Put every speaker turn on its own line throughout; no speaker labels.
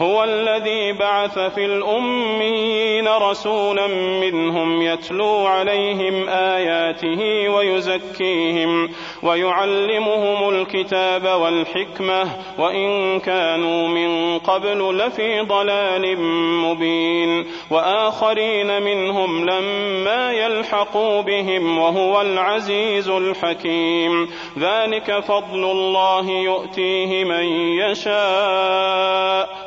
هو الذي بعث في الأميين رسولا منهم يتلو عليهم آياته ويزكيهم ويعلمهم الكتاب والحكمة وإن كانوا من قبل لفي ضلال مبين وآخرين منهم لما يلحقوا بهم وهو العزيز الحكيم ذلك فضل الله يؤتيه من يشاء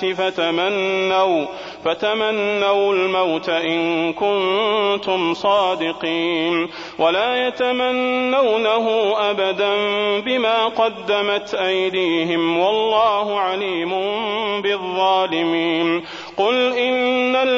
الناس فتمنوا فتمنوا الموت إن كنتم صادقين ولا يتمنونه أبدا بما قدمت أيديهم والله عليم بالظالمين قل إن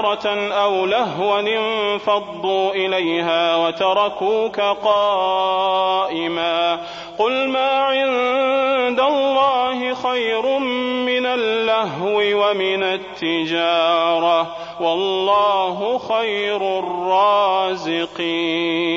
تجارة أو لهوا انفضوا إليها وتركوك قائما قل ما عند الله خير من اللهو ومن التجارة والله خير الرازقين